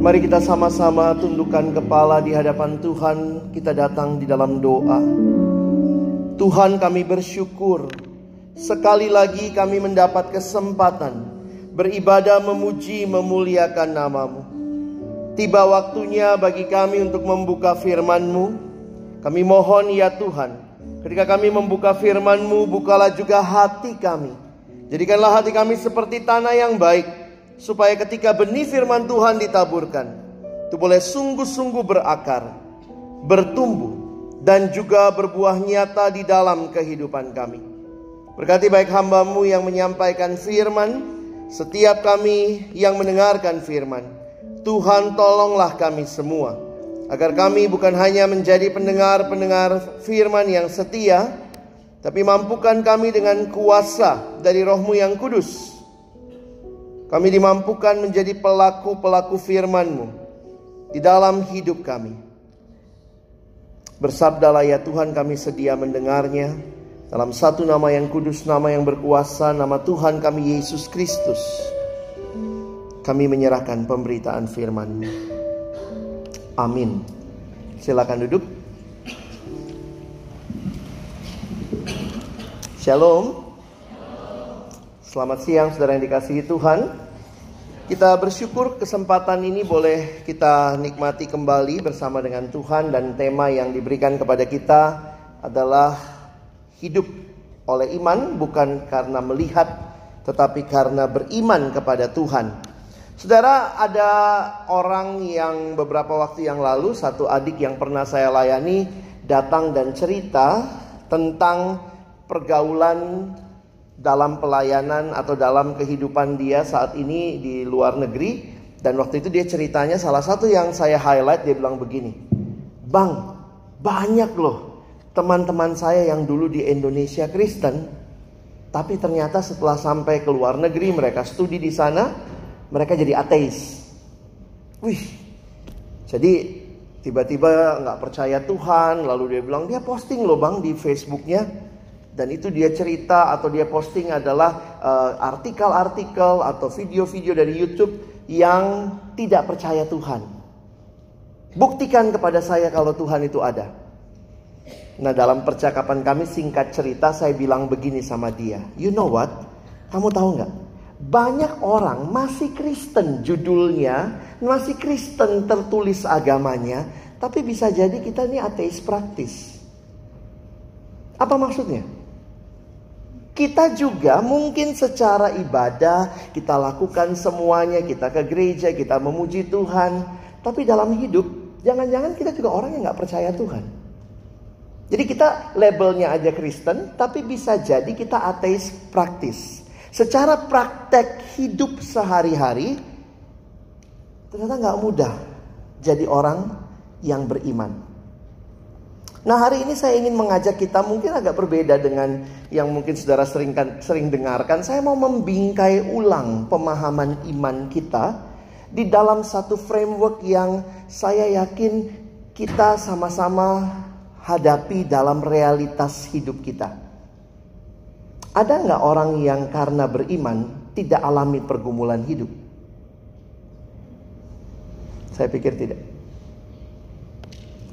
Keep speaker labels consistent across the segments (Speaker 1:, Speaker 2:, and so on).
Speaker 1: Mari kita sama-sama tundukkan kepala di hadapan Tuhan. Kita datang di dalam doa. Tuhan kami bersyukur. Sekali lagi kami mendapat kesempatan beribadah memuji memuliakan namamu. Tiba waktunya bagi kami untuk membuka firman-Mu. Kami mohon ya Tuhan, ketika kami membuka firman-Mu, bukalah juga hati kami. Jadikanlah hati kami seperti tanah yang baik, supaya ketika benih firman Tuhan ditaburkan, itu boleh sungguh-sungguh berakar, bertumbuh, dan juga berbuah nyata di dalam kehidupan kami. Berkati baik hambamu yang menyampaikan firman, setiap kami yang mendengarkan firman. Tuhan tolonglah kami semua, agar kami bukan hanya menjadi pendengar-pendengar firman yang setia, tapi mampukan kami dengan kuasa dari rohmu yang kudus kami dimampukan menjadi pelaku-pelaku firman-Mu di dalam hidup kami. Bersabdalah ya Tuhan kami sedia mendengarnya dalam satu nama yang kudus, nama yang berkuasa, nama Tuhan kami Yesus Kristus. Kami menyerahkan pemberitaan firman-Mu. Amin. Silakan duduk. Shalom. Selamat siang saudara yang dikasihi Tuhan. Kita bersyukur kesempatan ini boleh kita nikmati kembali bersama dengan Tuhan dan tema yang diberikan kepada kita adalah hidup oleh iman bukan karena melihat tetapi karena beriman kepada Tuhan. Saudara, ada orang yang beberapa waktu yang lalu satu adik yang pernah saya layani datang dan cerita tentang pergaulan dalam pelayanan atau dalam kehidupan dia saat ini di luar negeri. Dan waktu itu dia ceritanya salah satu yang saya highlight dia bilang begini Bang banyak loh teman-teman saya yang dulu di Indonesia Kristen tapi ternyata setelah sampai ke luar negeri mereka studi di sana mereka jadi ateis. Wih. Jadi tiba-tiba nggak percaya Tuhan lalu dia bilang dia posting loh bang di Facebooknya dan itu dia cerita atau dia posting adalah uh, artikel-artikel atau video-video dari YouTube yang tidak percaya Tuhan. Buktikan kepada saya kalau Tuhan itu ada. Nah dalam percakapan kami singkat cerita saya bilang begini sama dia. You know what? Kamu tahu nggak? Banyak orang masih Kristen judulnya, masih Kristen tertulis agamanya, tapi bisa jadi kita ini ateis praktis. Apa maksudnya? Kita juga mungkin secara ibadah kita lakukan semuanya, kita ke gereja, kita memuji Tuhan. Tapi dalam hidup, jangan-jangan kita juga orang yang nggak percaya Tuhan. Jadi kita labelnya aja Kristen, tapi bisa jadi kita ateis praktis. Secara praktek hidup sehari-hari, ternyata nggak mudah jadi orang yang beriman. Nah hari ini saya ingin mengajak kita mungkin agak berbeda dengan yang mungkin saudara sering, sering dengarkan. Saya mau membingkai ulang pemahaman iman kita di dalam satu framework yang saya yakin kita sama-sama hadapi dalam realitas hidup kita. Ada nggak orang yang karena beriman tidak alami pergumulan hidup? Saya pikir tidak.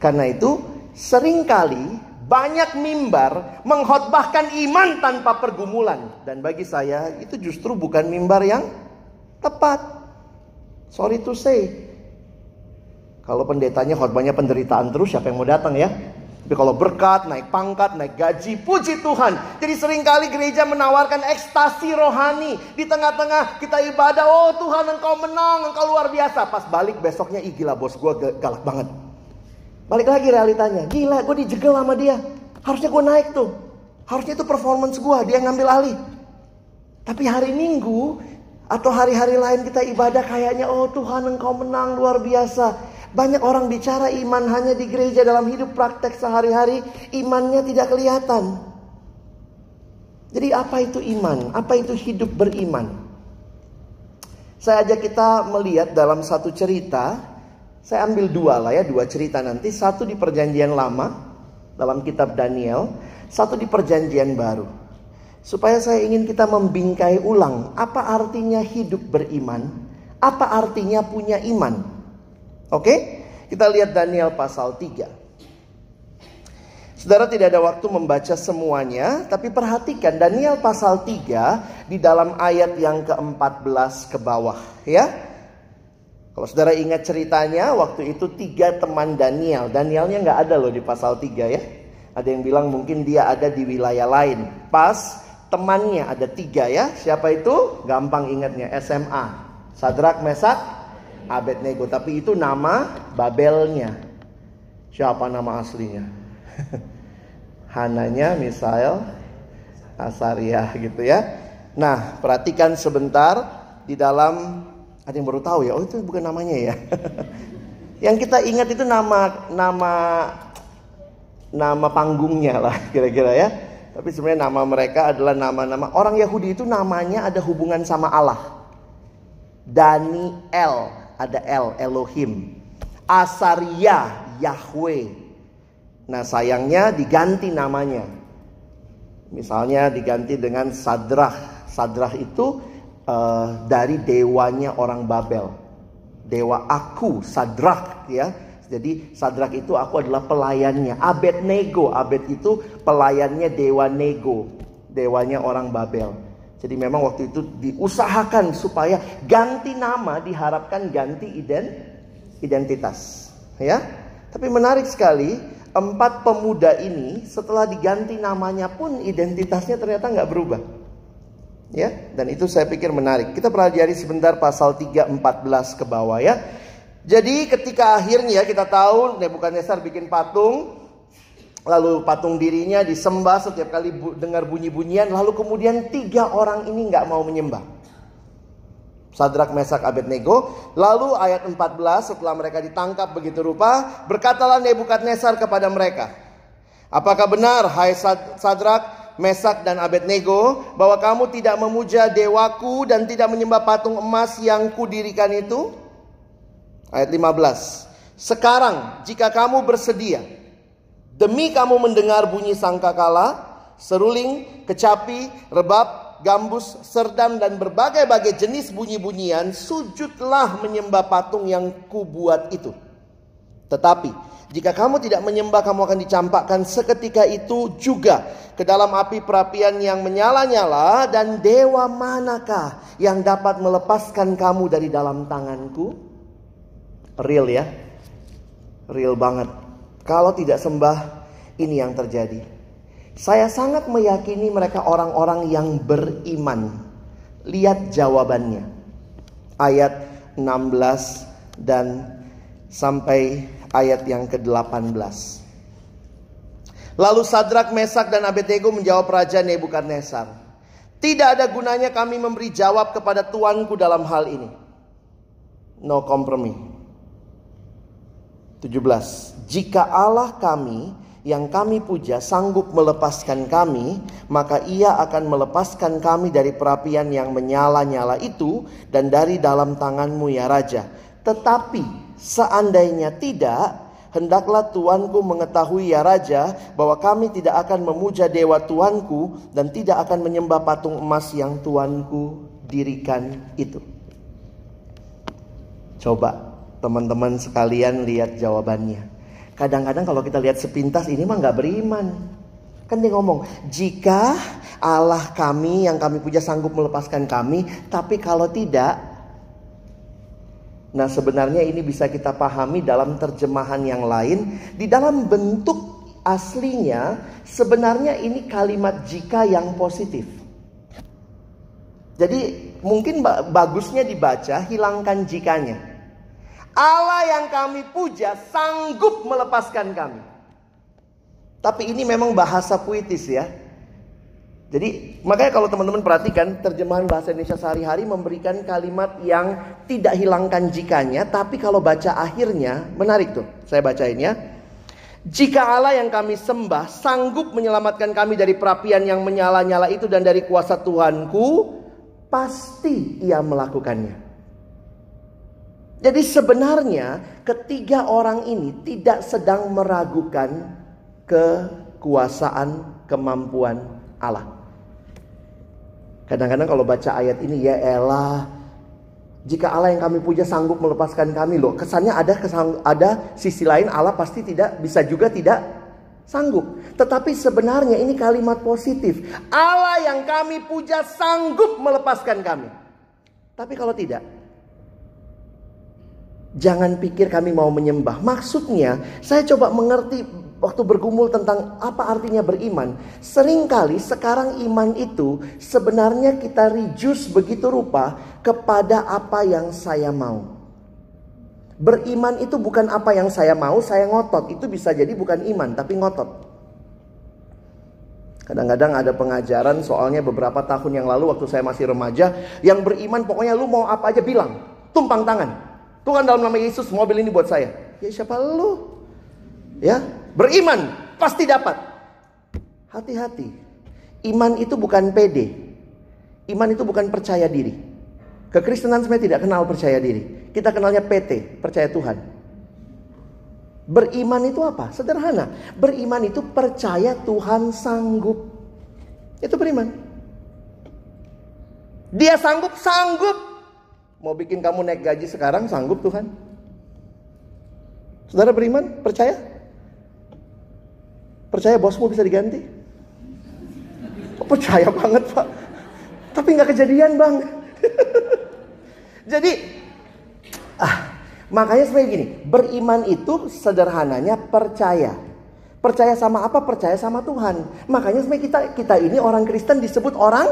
Speaker 1: Karena itu sering kali banyak mimbar mengkhotbahkan iman tanpa pergumulan dan bagi saya itu justru bukan mimbar yang tepat. Sorry to say. Kalau pendetanya khotbahnya penderitaan terus siapa yang mau datang ya? Tapi kalau berkat, naik pangkat, naik gaji, puji Tuhan. Jadi sering kali gereja menawarkan ekstasi rohani. Di tengah-tengah kita ibadah, oh Tuhan engkau menang, engkau luar biasa. Pas balik besoknya, ih gila bos gue galak banget. Balik lagi realitanya. Gila, gue dijegel sama dia. Harusnya gue naik tuh. Harusnya itu performance gue, dia ngambil alih. Tapi hari Minggu atau hari-hari lain kita ibadah kayaknya oh Tuhan engkau menang luar biasa. Banyak orang bicara iman hanya di gereja dalam hidup praktek sehari-hari imannya tidak kelihatan. Jadi apa itu iman? Apa itu hidup beriman? Saya ajak kita melihat dalam satu cerita saya ambil dua lah ya, dua cerita nanti. Satu di perjanjian lama dalam kitab Daniel. Satu di perjanjian baru. Supaya saya ingin kita membingkai ulang. Apa artinya hidup beriman? Apa artinya punya iman? Oke, kita lihat Daniel pasal 3. Saudara tidak ada waktu membaca semuanya, tapi perhatikan Daniel pasal 3 di dalam ayat yang ke-14 ke bawah ya. Kalau saudara ingat ceritanya, waktu itu tiga teman Daniel. Danielnya nggak ada loh di pasal 3 ya. Ada yang bilang mungkin dia ada di wilayah lain. Pas temannya ada tiga ya. Siapa itu? Gampang ingatnya SMA. Sadrak, Mesak, Abednego. Tapi itu nama Babelnya. Siapa nama aslinya? Hananya Misael Asaria gitu ya. Nah, perhatikan sebentar di dalam ada yang baru tahu ya. Oh, itu bukan namanya ya. yang kita ingat itu nama nama nama panggungnya lah kira-kira ya. Tapi sebenarnya nama mereka adalah nama-nama orang Yahudi itu namanya ada hubungan sama Allah. Daniel, ada El, Elohim. Asaria, Yahweh. Nah sayangnya diganti namanya. Misalnya diganti dengan Sadrah. Sadrah itu uh, dari dewanya orang Babel. Dewa aku, Sadrah ya. Jadi Sadrak itu aku adalah pelayannya. Abednego, Abed itu pelayannya Dewa Nego, dewanya orang Babel. Jadi memang waktu itu diusahakan supaya ganti nama diharapkan ganti identitas, ya. Tapi menarik sekali empat pemuda ini setelah diganti namanya pun identitasnya ternyata nggak berubah. Ya, dan itu saya pikir menarik. Kita pelajari sebentar pasal 3 14 ke bawah ya. Jadi ketika akhirnya kita tahu Nebukadnezar bikin patung, lalu patung dirinya disembah setiap kali bu dengar bunyi-bunyian, lalu kemudian tiga orang ini nggak mau menyembah. Sadrak Mesak Abednego. Lalu ayat 14 setelah mereka ditangkap begitu rupa, berkatalah Nebukadnezar kepada mereka, "Apakah benar hai Sadrak, Mesak dan Abednego bahwa kamu tidak memuja dewaku dan tidak menyembah patung emas yang kudirikan itu?" Ayat 15. Sekarang jika kamu bersedia demi kamu mendengar bunyi sangkakala, seruling, kecapi, rebab, gambus, serdam, dan berbagai-bagai jenis bunyi-bunyian, sujudlah menyembah patung yang kubuat itu. Tetapi, jika kamu tidak menyembah, kamu akan dicampakkan seketika itu juga ke dalam api perapian yang menyala-nyala, dan dewa manakah yang dapat melepaskan kamu dari dalam tanganku? Real ya, real banget. Kalau tidak sembah, ini yang terjadi. Saya sangat meyakini mereka orang-orang yang beriman. Lihat jawabannya. Ayat 16 dan sampai ayat yang ke-18. Lalu Sadrak, Mesak dan Abednego menjawab Raja Nebukadnezar. Tidak ada gunanya kami memberi jawab kepada tuanku dalam hal ini. No kompromi. 17. Jika Allah kami yang kami puja sanggup melepaskan kami, maka ia akan melepaskan kami dari perapian yang menyala-nyala itu dan dari dalam tanganmu ya Raja. Tetapi seandainya tidak, hendaklah tuanku mengetahui ya Raja bahwa kami tidak akan memuja dewa tuanku dan tidak akan menyembah patung emas yang tuanku dirikan itu. Coba teman-teman sekalian lihat jawabannya. Kadang-kadang kalau kita lihat sepintas ini mah nggak beriman. Kan dia ngomong, jika Allah kami yang kami puja sanggup melepaskan kami, tapi kalau tidak, Nah sebenarnya ini bisa kita pahami dalam terjemahan yang lain. Di dalam bentuk aslinya sebenarnya ini kalimat jika yang positif. Jadi mungkin bagusnya dibaca hilangkan jikanya. Allah yang kami puja sanggup melepaskan kami. Tapi ini memang bahasa puitis ya. Jadi makanya kalau teman-teman perhatikan terjemahan bahasa Indonesia sehari-hari memberikan kalimat yang tidak hilangkan jikanya. Tapi kalau baca akhirnya menarik tuh. Saya bacain ya. Jika Allah yang kami sembah sanggup menyelamatkan kami dari perapian yang menyala-nyala itu dan dari kuasa Tuhanku, pasti ia melakukannya. Jadi sebenarnya ketiga orang ini tidak sedang meragukan kekuasaan kemampuan Allah. Kadang-kadang kalau baca ayat ini ya elah Jika Allah yang kami puja sanggup melepaskan kami loh, kesannya ada kesang, ada sisi lain Allah pasti tidak bisa juga tidak sanggup. Tetapi sebenarnya ini kalimat positif. Allah yang kami puja sanggup melepaskan kami. Tapi kalau tidak, jangan pikir kami mau menyembah. Maksudnya, saya coba mengerti waktu bergumul tentang apa artinya beriman. Seringkali sekarang iman itu sebenarnya kita reduce begitu rupa kepada apa yang saya mau. Beriman itu bukan apa yang saya mau, saya ngotot. Itu bisa jadi bukan iman, tapi ngotot. Kadang-kadang ada pengajaran soalnya beberapa tahun yang lalu waktu saya masih remaja. Yang beriman pokoknya lu mau apa aja bilang. Tumpang tangan. Tuhan dalam nama Yesus mobil ini buat saya. Ya siapa lu? Ya Beriman pasti dapat. Hati-hati. Iman itu bukan PD. Iman itu bukan percaya diri. Kekristenan sebenarnya tidak kenal percaya diri. Kita kenalnya PT, percaya Tuhan. Beriman itu apa? Sederhana. Beriman itu percaya Tuhan sanggup. Itu beriman. Dia sanggup, sanggup. Mau bikin kamu naik gaji sekarang, sanggup Tuhan. Saudara beriman, percaya? Percaya bosmu bisa diganti? Oh, percaya banget pak. Tapi nggak kejadian bang. Jadi, ah, makanya seperti gini, beriman itu sederhananya percaya. Percaya sama apa? Percaya sama Tuhan. Makanya sebenarnya kita kita ini orang Kristen disebut orang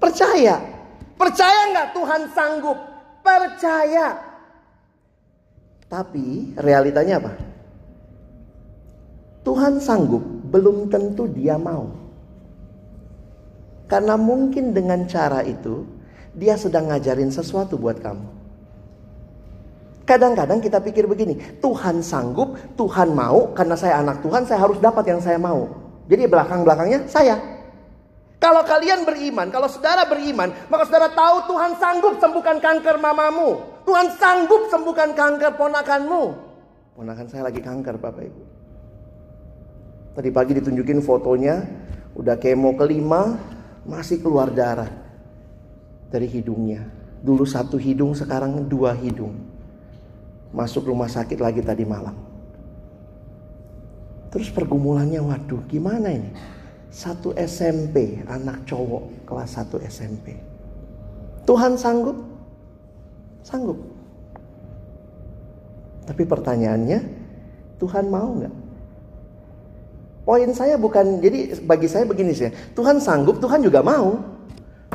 Speaker 1: percaya. Percaya nggak Tuhan sanggup? Percaya. Tapi realitanya apa? Tuhan sanggup, belum tentu dia mau. Karena mungkin dengan cara itu, dia sedang ngajarin sesuatu buat kamu. Kadang-kadang kita pikir begini, Tuhan sanggup, Tuhan mau, karena saya anak Tuhan, saya harus dapat yang saya mau. Jadi belakang-belakangnya saya. Kalau kalian beriman, kalau saudara beriman, maka saudara tahu Tuhan sanggup sembuhkan kanker mamamu. Tuhan sanggup sembuhkan kanker ponakanmu. Ponakan saya lagi kanker Bapak Ibu. Tadi pagi ditunjukin fotonya, udah kemo kelima, masih keluar darah dari hidungnya. Dulu satu hidung, sekarang dua hidung. Masuk rumah sakit lagi tadi malam. Terus pergumulannya, waduh gimana ini? Satu SMP, anak cowok kelas satu SMP. Tuhan sanggup? Sanggup. Tapi pertanyaannya, Tuhan mau nggak? Poin saya bukan, jadi bagi saya begini sih, Tuhan sanggup, Tuhan juga mau.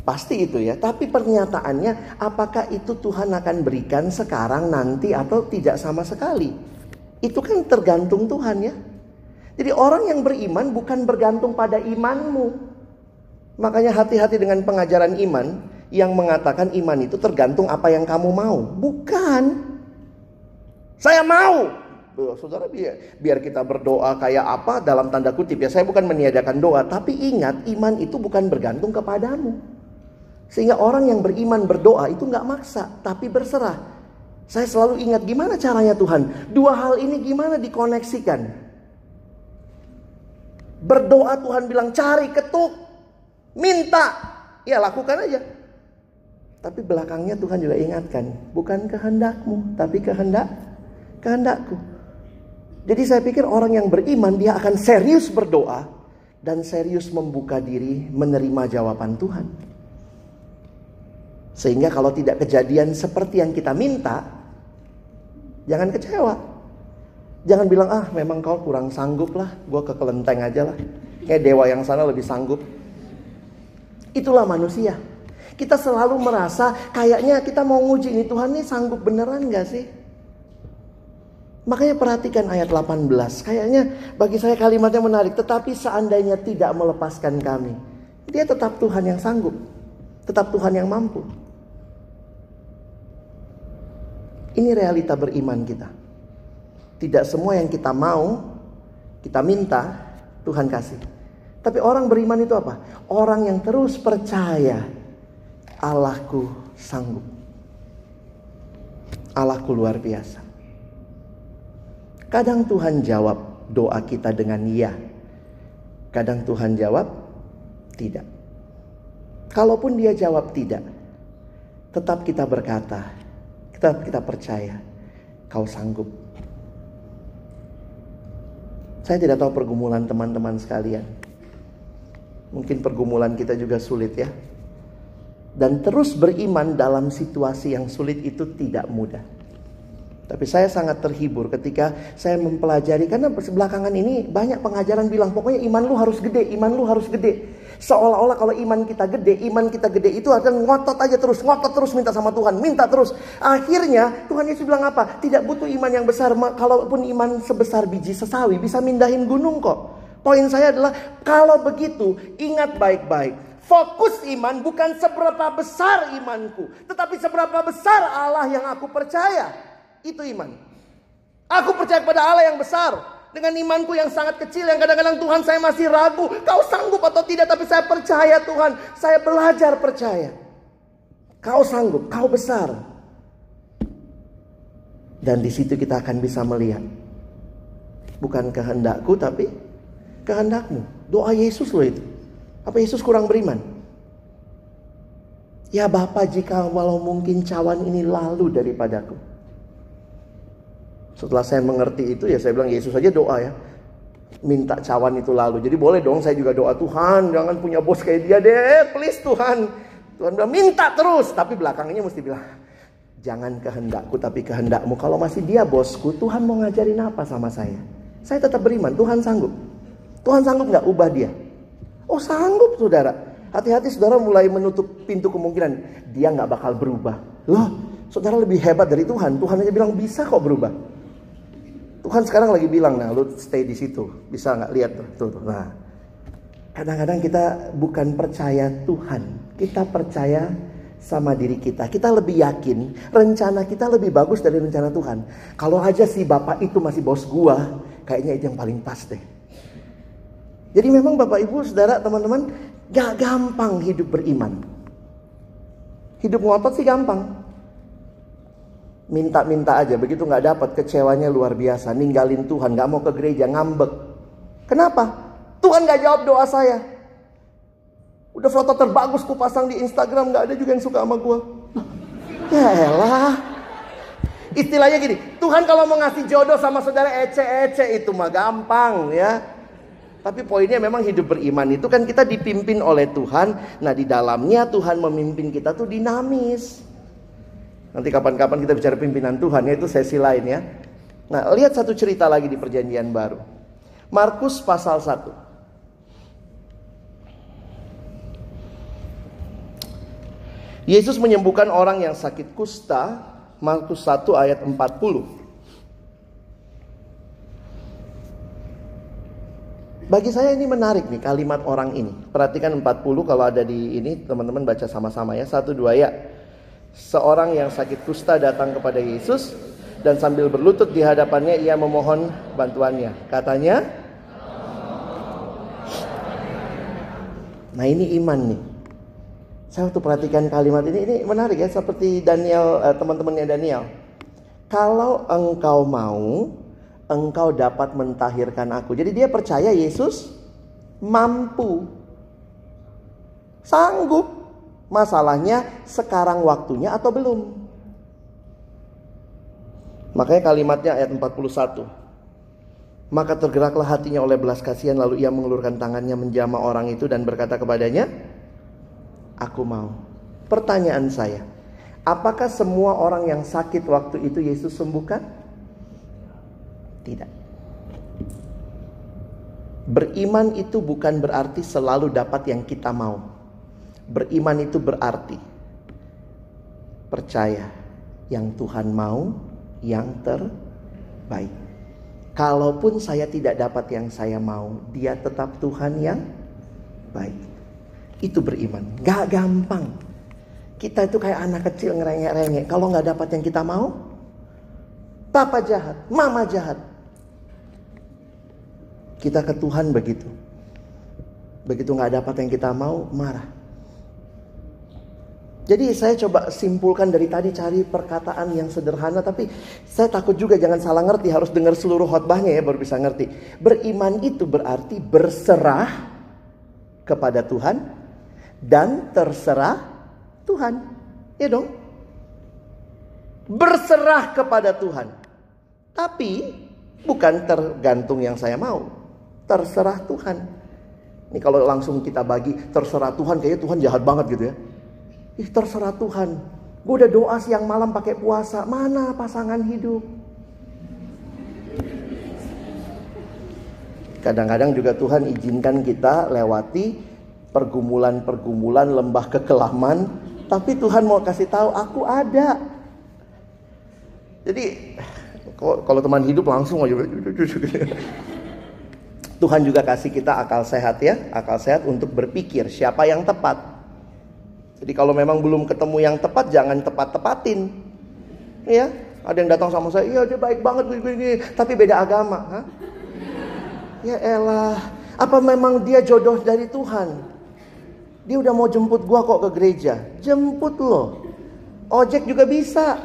Speaker 1: Pasti itu ya, tapi pernyataannya apakah itu Tuhan akan berikan sekarang, nanti, atau tidak sama sekali. Itu kan tergantung Tuhan ya. Jadi orang yang beriman bukan bergantung pada imanmu. Makanya hati-hati dengan pengajaran iman yang mengatakan iman itu tergantung apa yang kamu mau. Bukan. Saya mau, Saudara biar, biar kita berdoa kayak apa dalam tanda kutip ya. Saya bukan meniadakan doa, tapi ingat iman itu bukan bergantung kepadamu. Sehingga orang yang beriman berdoa itu nggak maksa, tapi berserah. Saya selalu ingat gimana caranya Tuhan. Dua hal ini gimana dikoneksikan. Berdoa Tuhan bilang cari, ketuk, minta. Ya lakukan aja. Tapi belakangnya Tuhan juga ingatkan, bukan kehendakmu, tapi kehendak kehendakku. Jadi saya pikir orang yang beriman dia akan serius berdoa dan serius membuka diri menerima jawaban Tuhan. Sehingga kalau tidak kejadian seperti yang kita minta, jangan kecewa. Jangan bilang, ah memang kau kurang sanggup lah, gue ke kelenteng aja lah. Kayak dewa yang sana lebih sanggup. Itulah manusia. Kita selalu merasa kayaknya kita mau nguji ini Tuhan ini sanggup beneran gak sih? Makanya perhatikan ayat 18. Kayaknya bagi saya kalimatnya menarik. Tetapi seandainya tidak melepaskan kami. Dia tetap Tuhan yang sanggup. Tetap Tuhan yang mampu. Ini realita beriman kita. Tidak semua yang kita mau, kita minta, Tuhan kasih. Tapi orang beriman itu apa? Orang yang terus percaya Allahku sanggup. Allahku luar biasa. Kadang Tuhan jawab doa kita dengan ya. Kadang Tuhan jawab tidak. Kalaupun dia jawab tidak, tetap kita berkata, tetap kita percaya, kau sanggup. Saya tidak tahu pergumulan teman-teman sekalian. Mungkin pergumulan kita juga sulit ya. Dan terus beriman dalam situasi yang sulit itu tidak mudah. Tapi saya sangat terhibur ketika saya mempelajari karena belakangan ini banyak pengajaran bilang pokoknya iman lu harus gede, iman lu harus gede. Seolah-olah kalau iman kita gede, iman kita gede itu ada ngotot aja terus, ngotot terus minta sama Tuhan, minta terus. Akhirnya Tuhan Yesus bilang apa? Tidak butuh iman yang besar, kalaupun iman sebesar biji sesawi bisa mindahin gunung kok. Poin saya adalah kalau begitu ingat baik-baik. Fokus iman bukan seberapa besar imanku, tetapi seberapa besar Allah yang aku percaya. Itu iman. Aku percaya kepada Allah yang besar. Dengan imanku yang sangat kecil yang kadang-kadang Tuhan saya masih ragu. Kau sanggup atau tidak tapi saya percaya Tuhan. Saya belajar percaya. Kau sanggup, kau besar. Dan di situ kita akan bisa melihat. Bukan kehendakku tapi kehendakmu. Doa Yesus loh itu. Apa Yesus kurang beriman? Ya Bapak jika walau mungkin cawan ini lalu daripadaku. Setelah saya mengerti itu ya saya bilang Yesus saja doa ya. Minta cawan itu lalu. Jadi boleh dong saya juga doa Tuhan jangan punya bos kayak dia deh. Please Tuhan. Tuhan bilang minta terus. Tapi belakangnya mesti bilang. Jangan kehendakku tapi kehendakmu. Kalau masih dia bosku Tuhan mau ngajarin apa sama saya. Saya tetap beriman. Tuhan sanggup. Tuhan sanggup nggak ubah dia. Oh sanggup saudara. Hati-hati saudara mulai menutup pintu kemungkinan. Dia nggak bakal berubah. Loh saudara lebih hebat dari Tuhan. Tuhan aja bilang bisa kok berubah. Tuhan sekarang lagi bilang, nah lu stay di situ, bisa nggak lihat tuh, tuh, Nah, kadang-kadang kita bukan percaya Tuhan, kita percaya sama diri kita. Kita lebih yakin rencana kita lebih bagus dari rencana Tuhan. Kalau aja si bapak itu masih bos gua, kayaknya itu yang paling pas deh. Jadi memang bapak ibu, saudara, teman-teman, gak gampang hidup beriman. Hidup ngotot sih gampang minta-minta aja. Begitu nggak dapat kecewanya luar biasa. Ninggalin Tuhan nggak mau ke gereja ngambek. Kenapa? Tuhan nggak jawab doa saya. Udah foto terbagus ku pasang di Instagram nggak ada juga yang suka sama gue ya elah. Istilahnya gini Tuhan kalau mau ngasih jodoh sama saudara ece-ece itu mah gampang ya. Tapi poinnya memang hidup beriman itu kan kita dipimpin oleh Tuhan. Nah di dalamnya Tuhan memimpin kita tuh dinamis Nanti kapan-kapan kita bicara pimpinan Tuhan, yaitu sesi lain ya. Nah, lihat satu cerita lagi di perjanjian baru. Markus pasal 1. Yesus menyembuhkan orang yang sakit kusta, Markus 1 ayat 40. Bagi saya ini menarik nih kalimat orang ini. Perhatikan 40 kalau ada di ini teman-teman baca sama-sama ya. Satu dua ya seorang yang sakit kusta datang kepada Yesus dan sambil berlutut di hadapannya ia memohon bantuannya. Katanya, Nah ini iman nih. Saya waktu perhatikan kalimat ini, ini menarik ya seperti Daniel eh, teman-temannya Daniel. Kalau engkau mau, engkau dapat mentahirkan aku. Jadi dia percaya Yesus mampu, sanggup Masalahnya sekarang waktunya atau belum? Makanya kalimatnya ayat 41. Maka tergeraklah hatinya oleh belas kasihan lalu ia mengelurkan tangannya menjama orang itu dan berkata kepadanya, "Aku mau." Pertanyaan saya, apakah semua orang yang sakit waktu itu Yesus sembuhkan? Tidak. Beriman itu bukan berarti selalu dapat yang kita mau. Beriman itu berarti percaya yang Tuhan mau, yang terbaik. Kalaupun saya tidak dapat yang saya mau, Dia tetap Tuhan yang baik. Itu beriman, gak gampang. Kita itu kayak anak kecil ngerengek-rengek. Kalau nggak dapat yang kita mau, papa jahat, mama jahat. Kita ke Tuhan begitu. Begitu nggak dapat yang kita mau, marah. Jadi saya coba simpulkan dari tadi cari perkataan yang sederhana tapi saya takut juga jangan salah ngerti harus dengar seluruh khotbahnya ya baru bisa ngerti. Beriman itu berarti berserah kepada Tuhan dan terserah Tuhan. Ya dong? berserah kepada Tuhan. Tapi bukan tergantung yang saya mau, terserah Tuhan. Ini kalau langsung kita bagi terserah Tuhan, kayaknya Tuhan jahat banget gitu ya. Ih terserah Tuhan. Gue udah doa siang malam pakai puasa. Mana pasangan hidup? Kadang-kadang juga Tuhan izinkan kita lewati pergumulan-pergumulan lembah kekelaman. Tapi Tuhan mau kasih tahu aku ada. Jadi kalau teman hidup langsung aja. Tuhan juga kasih kita akal sehat ya, akal sehat untuk berpikir siapa yang tepat. Jadi kalau memang belum ketemu yang tepat, jangan tepat-tepatin. Ya, ada yang datang sama saya, iya dia baik banget begini, tapi beda agama. Hah? Ya elah, apa memang dia jodoh dari Tuhan? Dia udah mau jemput gua kok ke gereja. Jemput loh. Ojek juga bisa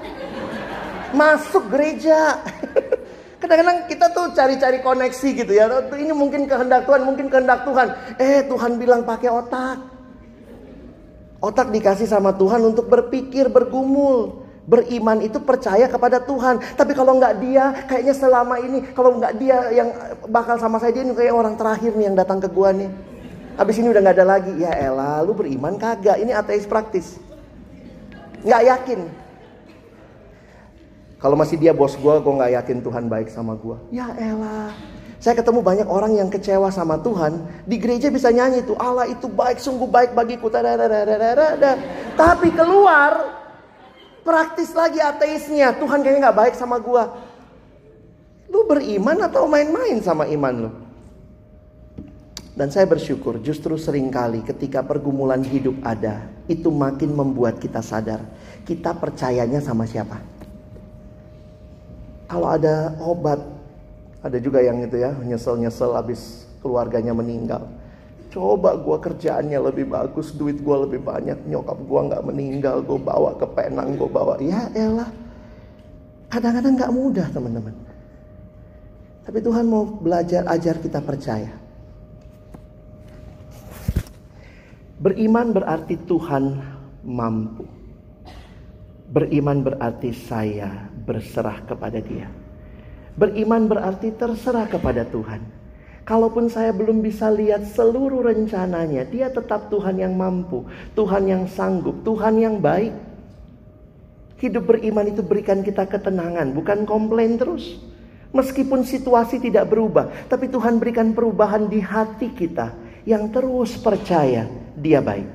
Speaker 1: masuk gereja. Kadang-kadang kita tuh cari-cari koneksi gitu ya. Ini mungkin kehendak Tuhan, mungkin kehendak Tuhan. Eh Tuhan bilang pakai otak. Otak dikasih sama Tuhan untuk berpikir, bergumul. Beriman itu percaya kepada Tuhan. Tapi kalau nggak dia, kayaknya selama ini kalau nggak dia yang bakal sama saya dia ini kayak orang terakhir nih yang datang ke gua nih. Habis ini udah nggak ada lagi. Ya elah, lu beriman kagak. Ini ateis praktis. Nggak yakin. Kalau masih dia bos gue, gue gak yakin Tuhan baik sama gue. Ya elah. Saya ketemu banyak orang yang kecewa sama Tuhan. Di gereja bisa nyanyi tuh. Allah itu baik, sungguh baik bagiku. Tapi keluar. Praktis lagi ateisnya. Tuhan kayaknya gak baik sama gue. Lu beriman atau main-main sama iman lu? Dan saya bersyukur justru sering kali ketika pergumulan hidup ada. Itu makin membuat kita sadar. Kita percayanya sama siapa? Kalau ada obat, ada juga yang itu ya, nyesel-nyesel habis keluarganya meninggal. Coba gue kerjaannya lebih bagus, duit gue lebih banyak, nyokap gue nggak meninggal, gue bawa ke Penang, gue bawa. Ya elah, kadang-kadang nggak mudah teman-teman. Tapi Tuhan mau belajar ajar kita percaya. Beriman berarti Tuhan mampu. Beriman berarti saya berserah kepada Dia. Beriman berarti terserah kepada Tuhan. Kalaupun saya belum bisa lihat seluruh rencananya, Dia tetap Tuhan yang mampu, Tuhan yang sanggup, Tuhan yang baik. Hidup beriman itu berikan kita ketenangan, bukan komplain terus. Meskipun situasi tidak berubah, tapi Tuhan berikan perubahan di hati kita yang terus percaya Dia baik.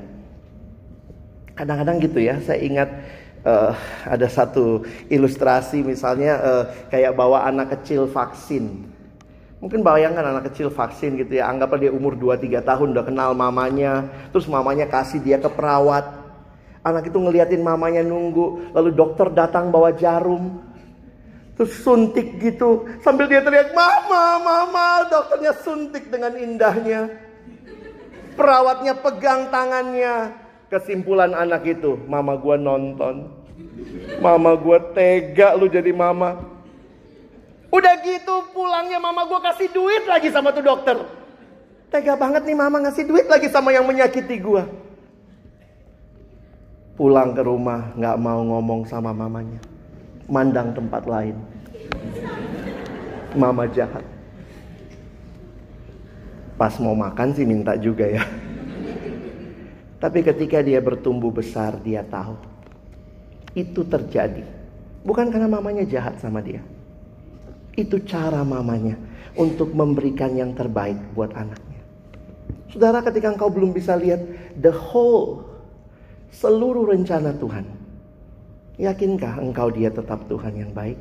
Speaker 1: Kadang-kadang gitu ya, saya ingat uh, ada satu ilustrasi misalnya uh, kayak bawa anak kecil vaksin. Mungkin bayangkan anak kecil vaksin gitu ya, anggaplah dia umur 2-3 tahun udah kenal mamanya, terus mamanya kasih dia ke perawat. Anak itu ngeliatin mamanya nunggu, lalu dokter datang bawa jarum. Terus suntik gitu, sambil dia teriak, "Mama, mama!" Dokternya suntik dengan indahnya. Perawatnya pegang tangannya. Kesimpulan anak itu, mama gua nonton. Mama gue tega lu jadi mama. Udah gitu pulangnya mama gue kasih duit lagi sama tuh dokter. Tega banget nih mama ngasih duit lagi sama yang menyakiti gue. Pulang ke rumah gak mau ngomong sama mamanya. Mandang tempat lain. Mama jahat. Pas mau makan sih minta juga ya. Tapi ketika dia bertumbuh besar dia tahu itu terjadi. Bukan karena mamanya jahat sama dia. Itu cara mamanya untuk memberikan yang terbaik buat anaknya. Saudara ketika engkau belum bisa lihat the whole, seluruh rencana Tuhan. Yakinkah engkau dia tetap Tuhan yang baik?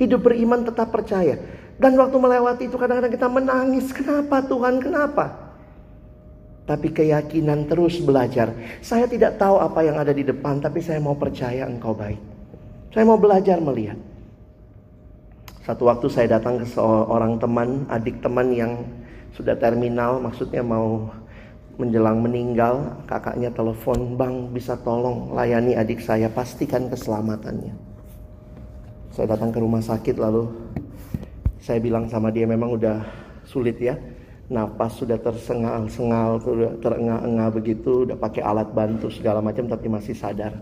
Speaker 1: Hidup beriman tetap percaya. Dan waktu melewati itu kadang-kadang kita menangis. Kenapa Tuhan? Kenapa? Tapi keyakinan terus belajar. Saya tidak tahu apa yang ada di depan, tapi saya mau percaya Engkau baik. Saya mau belajar melihat. Satu waktu saya datang ke seorang teman, adik teman yang sudah terminal, maksudnya mau menjelang meninggal, kakaknya telepon, "Bang, bisa tolong layani adik saya, pastikan keselamatannya." Saya datang ke rumah sakit lalu saya bilang sama dia memang udah sulit ya napas sudah tersengal-sengal, sudah terengah-engah begitu, udah pakai alat bantu segala macam tapi masih sadar.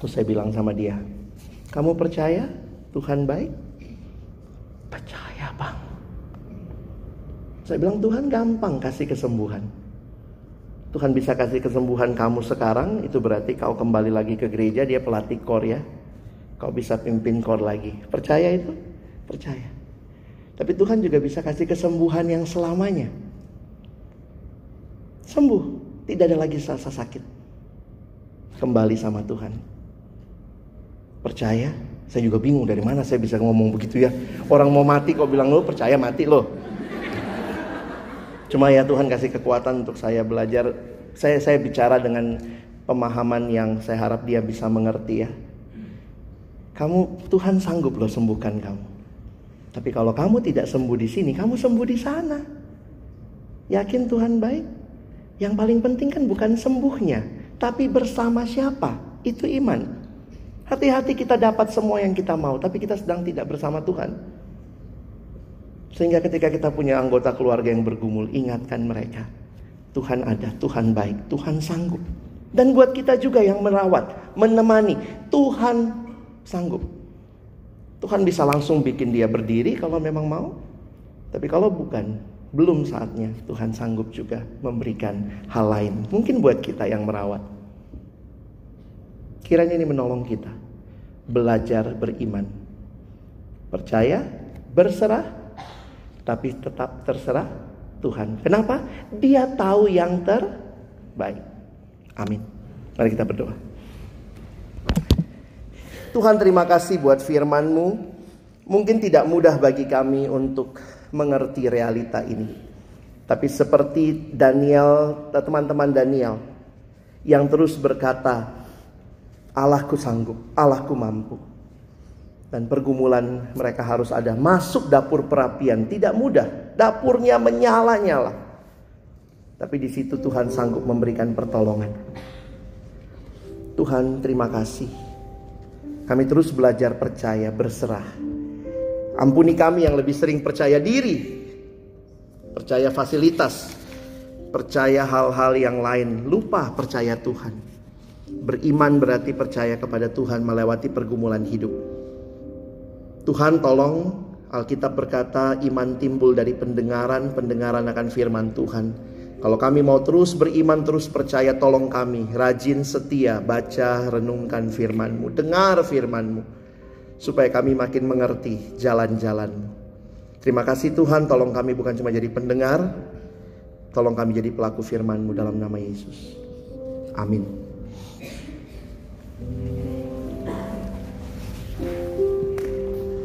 Speaker 1: Terus saya bilang sama dia, kamu percaya Tuhan baik? Percaya bang. Saya bilang Tuhan gampang kasih kesembuhan. Tuhan bisa kasih kesembuhan kamu sekarang, itu berarti kau kembali lagi ke gereja, dia pelatih kor ya. Kau bisa pimpin kor lagi. Percaya itu? Percaya. Tapi Tuhan juga bisa kasih kesembuhan yang selamanya. Sembuh, tidak ada lagi rasa sakit. Kembali sama Tuhan. Percaya? Saya juga bingung dari mana saya bisa ngomong begitu ya. Orang mau mati kok bilang lo percaya mati loh. Cuma ya Tuhan kasih kekuatan untuk saya belajar. Saya saya bicara dengan pemahaman yang saya harap dia bisa mengerti ya. Kamu Tuhan sanggup loh sembuhkan kamu. Tapi kalau kamu tidak sembuh di sini, kamu sembuh di sana. Yakin Tuhan baik? Yang paling penting kan bukan sembuhnya, tapi bersama siapa? Itu iman. Hati-hati kita dapat semua yang kita mau, tapi kita sedang tidak bersama Tuhan. Sehingga ketika kita punya anggota keluarga yang bergumul, ingatkan mereka. Tuhan ada, Tuhan baik, Tuhan sanggup. Dan buat kita juga yang merawat, menemani, Tuhan sanggup. Tuhan bisa langsung bikin dia berdiri kalau memang mau. Tapi kalau bukan, belum saatnya Tuhan sanggup juga memberikan hal lain. Mungkin buat kita yang merawat. Kiranya ini menolong kita. Belajar beriman. Percaya, berserah, tapi tetap terserah Tuhan. Kenapa? Dia tahu yang terbaik. Amin. Mari kita berdoa. Tuhan terima kasih buat firman-Mu. Mungkin tidak mudah bagi kami untuk mengerti realita ini. Tapi seperti Daniel, teman-teman Daniel yang terus berkata, Allahku sanggup, Allahku mampu. Dan pergumulan mereka harus ada. Masuk dapur perapian tidak mudah. Dapurnya menyala-nyala. Tapi di situ Tuhan sanggup memberikan pertolongan. Tuhan terima kasih. Kami terus belajar percaya, berserah. Ampuni kami yang lebih sering percaya diri. Percaya fasilitas. Percaya hal-hal yang lain. Lupa percaya Tuhan. Beriman berarti percaya kepada Tuhan melewati pergumulan hidup. Tuhan tolong Alkitab berkata iman timbul dari pendengaran, pendengaran akan firman Tuhan. Kalau kami mau terus beriman, terus percaya, tolong kami rajin setia baca, renungkan firman-Mu, dengar firman-Mu. Supaya kami makin mengerti jalan-jalan-Mu. Terima kasih Tuhan, tolong kami bukan cuma jadi pendengar, tolong kami jadi pelaku firman-Mu dalam nama Yesus. Amin.